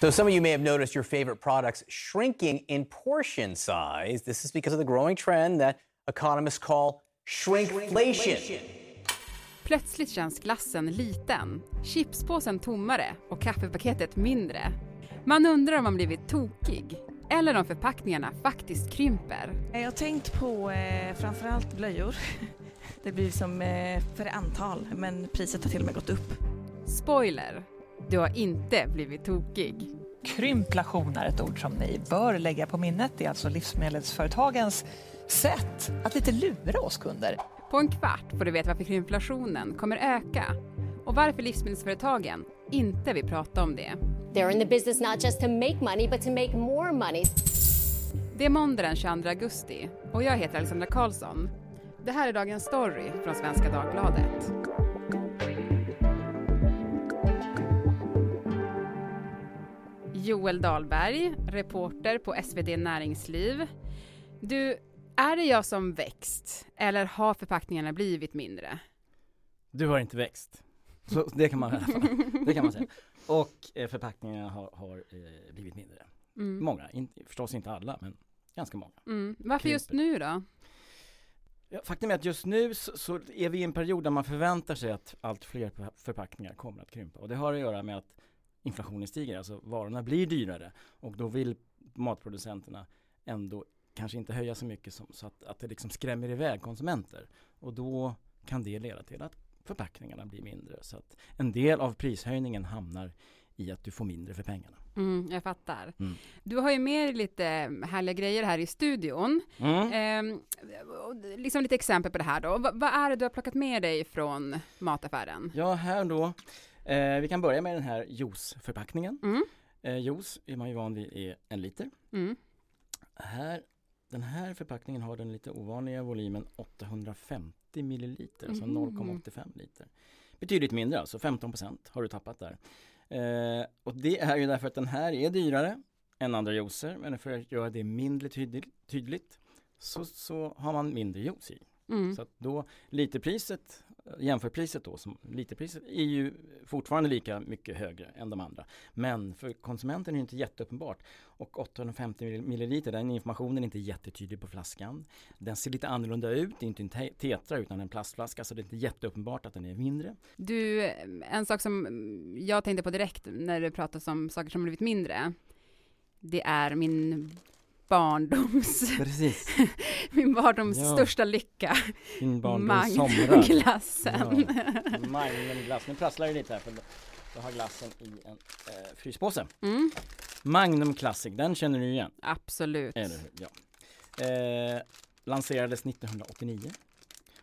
So, some of you may have noticed your favorite products shrinking in portion size. This is because of the growing trend that economists call shrinkflation. Plötsligt känns glassen liten, chipspåsen tommare och kaffepaketet mindre. Man undrar om man blivit tokig eller om förpackningarna faktiskt krymper. Jag har tänkt på eh, framförallt blöjor. Det blir som eh, för antal, men priset har till och med gått upp. Spoiler! Du har inte blivit tokig. Krymplation är ett ord som ni bör lägga på minnet. Det är alltså livsmedelsföretagens sätt att lite lura oss kunder. På en kvart får du veta varför krympflationen kommer öka och varför livsmedelsföretagen inte vill prata om det. They're in the business not just to make money, but to make more money. Det är måndag den 22 augusti och jag heter Alexandra Karlsson. Det här är dagens story från Svenska Dagbladet. Joel Dahlberg, reporter på SvD Näringsliv. Du, är det jag som växt eller har förpackningarna blivit mindre? Du har inte växt. Så det kan man i alla fall. Det kan man säga. Och eh, förpackningarna har, har eh, blivit mindre. Mm. Många, in, förstås inte alla men ganska många. Mm. Varför just nu då? Ja, faktum är att just nu så, så är vi i en period där man förväntar sig att allt fler för- förpackningar kommer att krympa. Och det har att göra med att inflationen stiger, alltså varorna blir dyrare. Och då vill matproducenterna ändå kanske inte höja så mycket som, så att, att det liksom skrämmer iväg konsumenter. Och då kan det leda till att förpackningarna blir mindre. Så att en del av prishöjningen hamnar i att du får mindre för pengarna. Mm, jag fattar. Mm. Du har ju med lite härliga grejer här i studion. Mm. Och liksom lite exempel på det här då. Va- vad är det du har plockat med dig från mataffären? Ja, här då. Eh, vi kan börja med den här juiceförpackningen. Mm. Eh, juice är man ju van vid är en liter. Mm. Här, den här förpackningen har den lite ovanliga volymen 850 milliliter, alltså Mhm. 0,85 liter. Betydligt mindre alltså, 15% har du tappat där. Eh, och det är ju därför att den här är dyrare än andra juicer, men för att göra det mindre tydligt, tydligt så, så har man mindre juice i. Mm. Så att då literpriset, jämförpriset då, som literpriset är ju fortfarande lika mycket högre än de andra. Men för konsumenten är det inte jätteuppenbart. Och 850 milliliter, den informationen är inte jättetydlig på flaskan. Den ser lite annorlunda ut, det är inte en te- tetra utan en plastflaska så det är inte jätteuppenbart att den är mindre. Du, en sak som jag tänkte på direkt när du pratar om saker som blivit mindre. Det är min barndoms, Precis, min barndoms Ja. största lycka. din barndoms. Magnumglassen. Ja. Magnumglass, nu prasslar det lite här för jag har glassen i en eh, fryspåse. Mm, Magnum Classic, den känner du igen? absolut. Eller hur? Ja. Eh, lanserades 1989.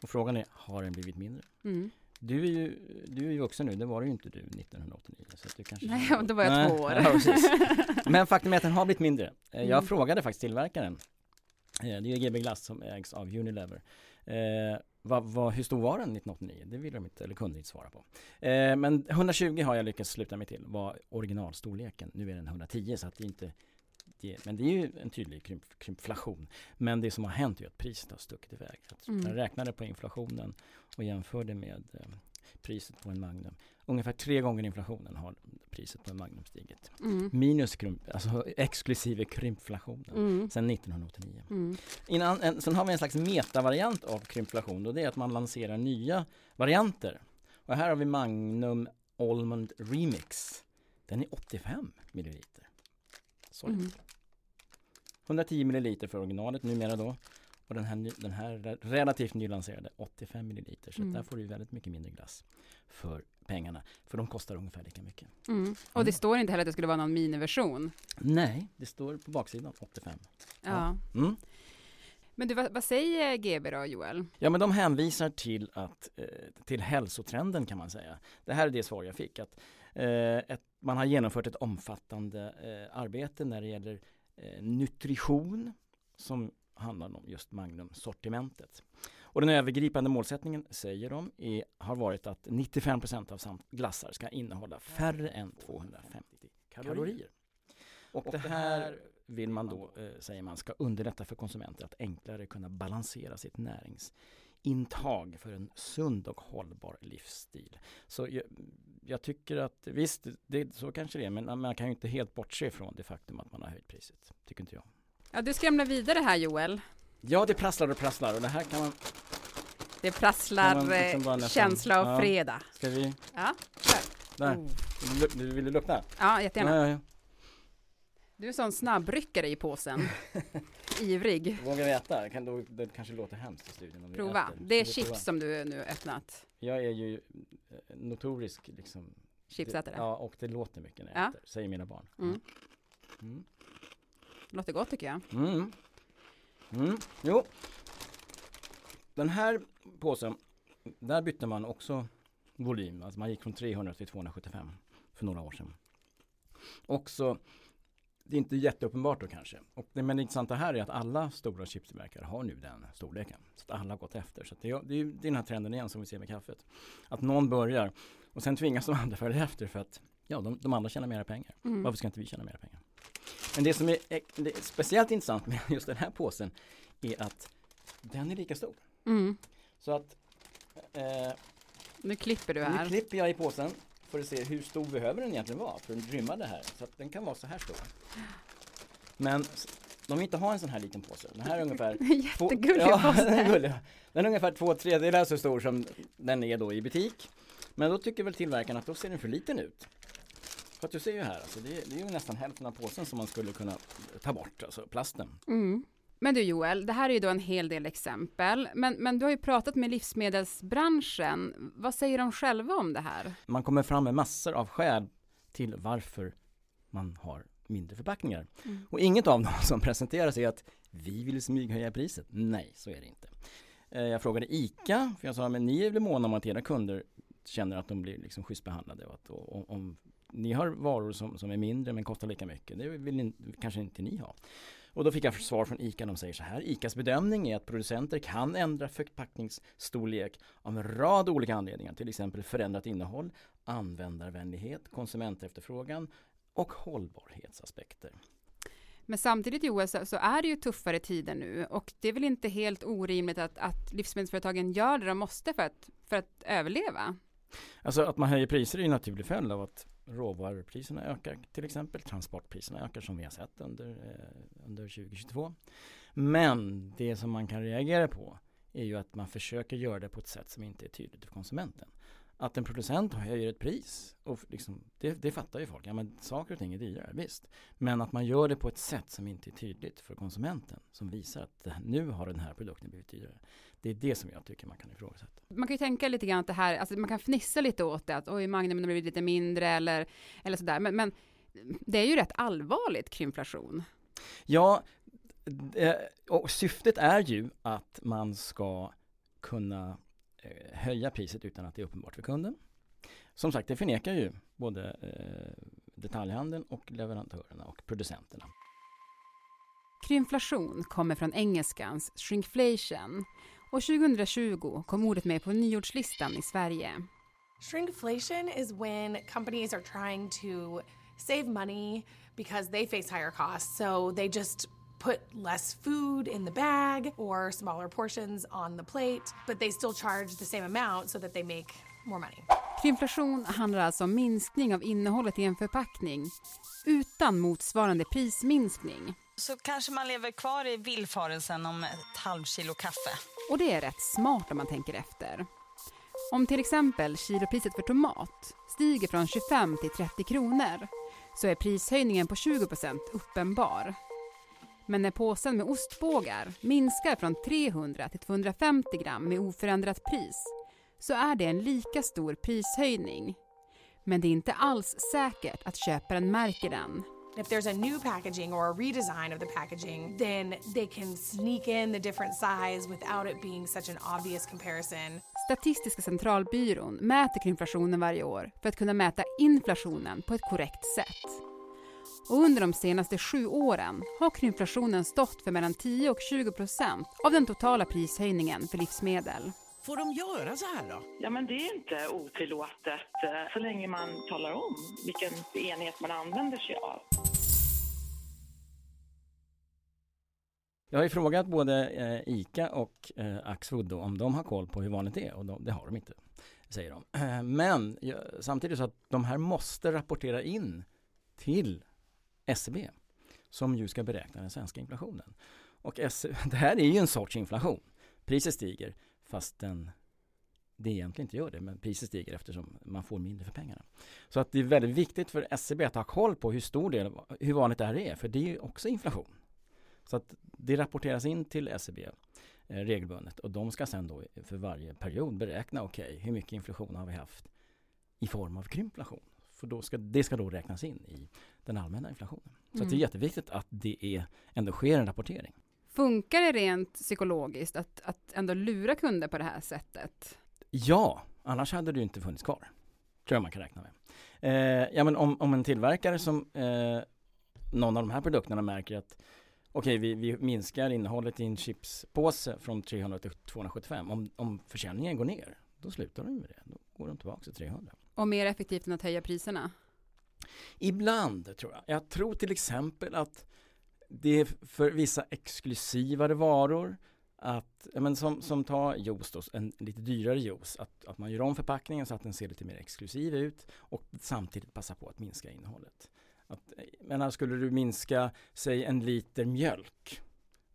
Och frågan är, har den blivit mindre? Mm. Du är ju, du är ju vuxen nu, det var ju inte du 1989. Så du kanske Nej, då var jag två år. Ja. Men faktum är att den har blivit mindre. Eh, jag Mm. frågade faktiskt tillverkaren. Eh, det är GB Glass som ägs av Unilever. Eh, vad, vad, hur stor var den 1989? Det ville de inte, eller kunde inte svara på. Eh, men 120 har jag lyckats sluta mig till, var originalstorleken. Nu är den 110 så att det inte det, men det är ju en tydlig krymp, krympflation. Men det som har hänt är att priset har stuckit iväg. Så att Mm. Jag räknade på inflationen och jämförde med eh, priset på en Magnum. Ungefär tre gånger inflationen har priset på en Magnum stigit. Mm. Minus krymp, alltså exklusive krympflationen. Mm. Sedan 1989. Mm. Innan, en, sen har vi en slags metavariant av krympflation och det är att man lanserar nya varianter. Och här har vi Magnum Almond Remix. Den är 85 milliliter. Så Mm. 110 milliliter för originalet numera då. Och den här, den här re- relativt nylanserade 85 milliliter. Så Mm. där får du väldigt mycket mindre glass för pengarna. För de kostar ungefär lika mycket. Mm. Och det står inte heller att det skulle vara någon miniversion. Nej, det står på baksidan 85. Ja. Mm. Men du, vad, vad säger GB då, Joel? Ja men de hänvisar till att, eh, till hälsotrenden kan man säga. Det här är det svar jag fick. Att, eh, ett, man har genomfört ett omfattande eh, arbete när det gäller eh, nutrition som handlar om just Magnum-sortimentet. Och den övergripande målsättningen, säger de, är, har varit att 95% av samt glassar ska innehålla färre än 250 kalorier. Och det här vill man då, eh, säger man, ska underlätta för konsumenter att enklare kunna balansera sitt näringsintag för en sund och hållbar livsstil. Så jag tycker att visst, det, så kanske det är, men man kan ju inte helt bortse från det faktum att man har höjt priset. Tycker inte jag. Ja, du skramlar vidare här Joel. Ja, det prasslar och prasslar och det här kan man... Det prasslar man liksom eh, känsla av ja. fredag. Ska vi... Ja, Där. Oh. Vill, du, luk- vill du lukta? ja jättegärna. Ja, ja. Du är sån snabbryckare i påsen. Ivrig. Vågar vi äta? Kan då, det kanske låter hemskt i studion Prova. Det är vi prova? chips som du nu öppnat. Jag är ju eh, notorisk liksom. Chipsätare. Det, ja, och det låter mycket när jag Ja. äter, säger mina barn. Mm. Mm. Låter gott tycker jag. Mm. Mm. Jo. Den här påsen, där bytte man också volym. Alltså man gick från 300 till 275 för några år sedan. Också, det är inte jätteuppenbart då kanske. Och det, men det intressanta här är att alla stora chipstillverkare har nu den storleken. Så alla har gått efter. Så det, är- det, är, den här trenden igen som vi ser med kaffet. Att någon börjar och sen tvingas de andra följa efter för att ja, de, de andra tjänar mera pengar. Mm. Varför ska inte vi tjäna mera pengar? Men det som är, är det är speciellt intressant med just den här påsen är att den är lika stor. Mm. Så att eh, Nu klipper du nu här. klipper jag i påsen för att se hur stor behöver den egentligen vara för att rymma det här. Så att den kan vara så här stor. Men de vill inte ha en sån här liten påse. Den här är ungefär två- ja, den är gullig. Den är ungefär två tredjedelar så stor som den är då i butik. Men då tycker väl tillverkaren att då ser den för liten ut. För att du ser ju här, alltså det, är, det är ju nästan hälften av påsen som man skulle kunna ta bort, alltså plasten. Mm. Men du Joel, det här är ju då en hel del exempel. Men, men du har ju pratat med livsmedelsbranschen. Vad säger de själva om det här? Man kommer fram med massor av skäl till varför man har mindre förpackningar. Mm. Och inget av dem som presenteras är att vi vill smyghöja priset. Nej, så är det inte. Eh, Jag frågade ICA, för jag sa men ni är väl måna om att era kunder känner att de blir liksom schysst behandlade och att och, och, om ni har varor som, som är mindre men kostar lika mycket, det vill ni, kanske inte ni ha. Och då fick jag svar från ICA, de säger så här, ICAs bedömning är att producenter kan ändra förpackningsstorlek av en rad olika anledningar, till exempel förändrat innehåll, användarvänlighet, konsumentefterfrågan och hållbarhetsaspekter. Men samtidigt Joel så, så är det ju tuffare tider nu och det är väl inte helt orimligt att, att livsmedelsföretagen gör det de måste för att, för att överleva? Alltså att man höjer priser är ju en naturlig följd av att råvarupriserna ökar till exempel. Transportpriserna ökar som vi har sett under, eh, under 2022. Men det som man kan reagera på är ju att man försöker göra det på ett sätt som inte är tydligt för konsumenten. Att en producent höjer ett pris, och liksom, det, det fattar ju folk. Ja, men saker och ting är dyrare, visst. Men att man gör det på ett sätt som inte är tydligt för konsumenten. Som visar att nu har den här produkten blivit dyrare. Det är det som jag tycker man kan ifrågasätta. Man kan ju tänka lite grann att det här, alltså man kan fnissa lite åt det, att oj, magnumen har blivit lite mindre eller, eller sådär. Men, men det är ju rätt allvarligt, krymflation. Ja, det- och syftet är ju att man ska kunna höja priset utan att det är uppenbart för kunden. Som sagt, det förnekar ju både eh, detaljhandeln och leverantörerna och producenterna. Krymflation kommer från engelskans shrinkflation och 2020 kom ordet med på nyordslistan i Sverige. Shrinkflation is when companies are trying to save money because they face higher costs. So they just put less food in the bag or smaller portions on the plate, but they still charge the same amount so that they make more money. Krymflation handlar alltså om minskning av innehållet i en förpackning utan motsvarande prisminskning. Så kanske man lever kvar i villfarelsen om ett halvkilo kaffe. Och det är rätt smart om man tänker efter. Om till exempel kilopriset för tomat stiger från 25 till 30 kronor så är prishöjningen på 20% uppenbar. Men när påsen med ostbågar minskar från 300 till 250 gram med oförändrat pris så är det en lika stor prishöjning. Men det är inte alls säkert att köparen märker den. If there's a new packaging or a redesign of the packaging, then they can sneak in the different size without it being such an obvious comparison. Statistiska centralbyrån mäter krymflationen varje år för att kunna mäta inflationen på ett korrekt sätt. Och under de senaste sju åren har krymflationen stått för mellan 10 och 20 procent av den totala prishöjningen för livsmedel. Får de göra så här då? Ja, men det är inte otillåtet eh, så länge man talar om vilken enhet man använder sig av. Jag har ju frågat både eh, ICA och eh, Axfood då, om de har koll på hur vanligt det är och de, det har de inte. säger de. Men samtidigt så att de här måste rapportera in till SCB som ju ska beräkna den svenska inflationen. Och det här är ju en sorts inflation. Priset stiger fast den det egentligen inte gör det, men priset stiger eftersom man får mindre för pengarna. Så att det är väldigt viktigt för SCB att ha koll på hur stor del, hur vanligt det här är, för det är ju också inflation. Så att det rapporteras in till SCB eh, regelbundet och de ska sen då för varje period beräkna, okej, okay, hur mycket inflation har vi haft i form av krympflation? För då ska, det ska då räknas in i den allmänna inflationen. Så mm. det är jätteviktigt att det är, ändå sker en rapportering. Funkar det rent psykologiskt att, att ändå lura kunder på det här sättet? Ja, annars hade det ju inte funnits kvar. Tror jag man kan räkna med. Eh, ja, men om, om en tillverkare som eh, någon av de här produkterna märker att okej, vi, vi, minskar innehållet i en chipspåse från 300 till 275. Om, om försäljningen går ner, då slutar de med det. Då går de tillbaka till 300. Och mer effektivt än att höja priserna? Ibland tror jag. Jag tror till exempel att det är för vissa exklusivare varor att, men som, som tar juice då, en lite dyrare juice, att, att man gör om förpackningen så att den ser lite mer exklusiv ut och samtidigt passa på att minska innehållet. Att, eh, men skulle du minska, säg en liter mjölk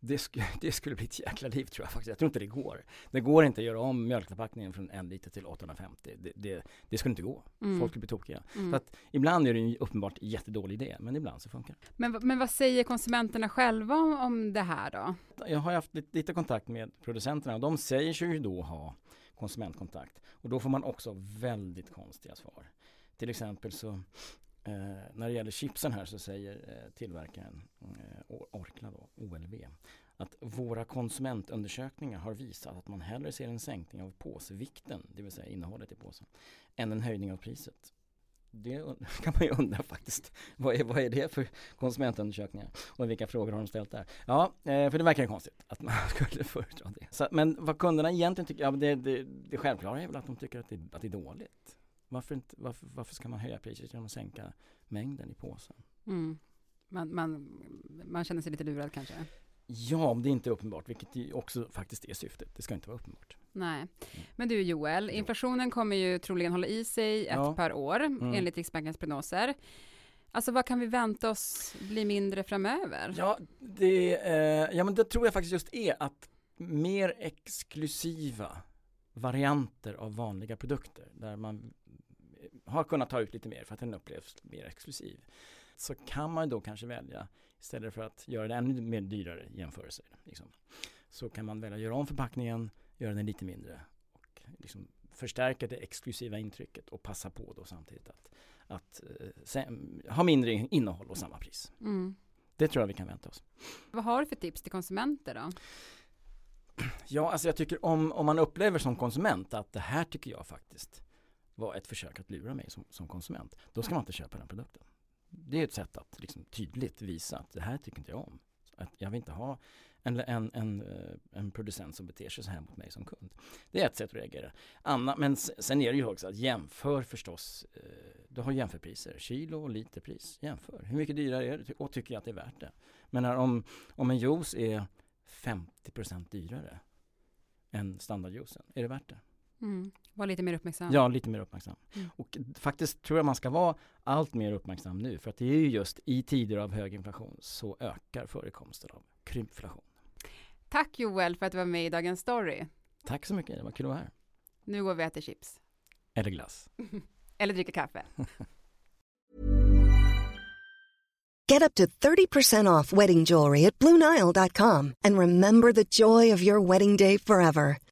det, sk det skulle bli ett jäkla liv tror jag faktiskt. Jag tror inte det går. Det går inte att göra om mjölkförpackningen från en liter till 850. Det, det, det skulle inte gå. Mm. Folk skulle bli tokiga. Mm. Så att ibland är det en uppenbart jättedålig idé, men ibland så funkar det. Men, men vad säger konsumenterna själva om, om det här då? Jag har haft lite, lite kontakt med producenterna och de säger sig ju då ha konsumentkontakt. Och då får man också väldigt konstiga svar. Till exempel så Eh, när det gäller chipsen här så säger eh, tillverkaren eh, Orkla då, OLV att våra konsumentundersökningar har visat att man hellre ser en sänkning av påsvikten, det vill säga innehållet i påsen, än en höjning av priset. Det kan man ju undra faktiskt. Vad är, vad är det för konsumentundersökningar? Och vilka frågor har de ställt där? Ja, eh, för det verkar konstigt att man skulle föredra det. Så, men vad kunderna egentligen tycker, ja, det, det, det självklara är väl att de tycker att det, att det är dåligt. Varför, inte, varför, varför ska man höja priset genom att sänka mängden i påsen? Mm. Man, man, man känner sig lite lurad kanske? Ja, om det inte är uppenbart, vilket också faktiskt är syftet. Det ska inte vara uppenbart. Nej. Mm. Men du Joel, inflationen kommer ju troligen hålla i sig ett ja. par år mm. enligt Riksbankens prognoser. Alltså vad kan vi vänta oss bli mindre framöver? Ja, det, eh, ja men det tror jag faktiskt just är att mer exklusiva varianter av vanliga produkter där man har kunnat ta ut lite mer för att den upplevs mer exklusiv. Så kan man då kanske välja, istället för att göra det ännu mer dyrare jämförelse, liksom, så kan man välja att göra om förpackningen, göra den lite mindre och liksom förstärka det exklusiva intrycket och passa på då samtidigt att, att uh, ha mindre innehåll och samma pris. Mm. Det tror jag vi kan vänta oss. Vad har du för tips till konsumenter då? Ja, alltså jag tycker om, om man upplever som konsument att det här tycker jag faktiskt var ett försök att lura mig som, som konsument. Då ska man inte köpa den produkten. Det är ett sätt att liksom tydligt visa att det här tycker inte jag om. Att jag vill inte ha en, en, en, eh, en producent som beter sig så här mot mig som kund. Det är ett sätt att reagera. Anna, men sen är det ju också att jämför förstås. Eh, du har jämförpriser, kilo och literpris. Jämför. Hur mycket dyrare är det och tycker jag att det är värt det? Men om, om en juice är 50% dyrare än standardjuicen, är det värt det? Mm. Var lite mer uppmärksam. Ja, lite mer uppmärksam. Mm. Och faktiskt tror jag man ska vara allt mer uppmärksam nu. För att det är ju just i tider av hög inflation så ökar förekomsten av krympflation. Tack Joel för att du var med i Dagens Story. Tack så mycket, det var kul att vara här. Nu går vi och äter chips. Eller glass. Eller dricker kaffe. Get up to 30% off wedding jewelry at BlueNile.com and remember the joy of your wedding day forever.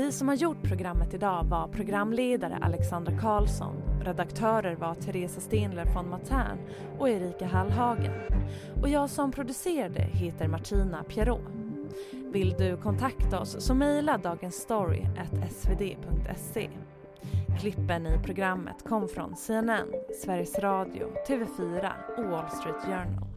Vi som har gjort programmet idag var programledare Alexandra Karlsson, redaktörer var Teresa Stenler från Matern och Erika Hallhagen. Och jag som producerade heter Martina Pierrot. Vill du kontakta oss så mejla dagensstory.svd.se. Klippen i programmet kom från CNN, Sveriges Radio, TV4 och Wall Street Journal.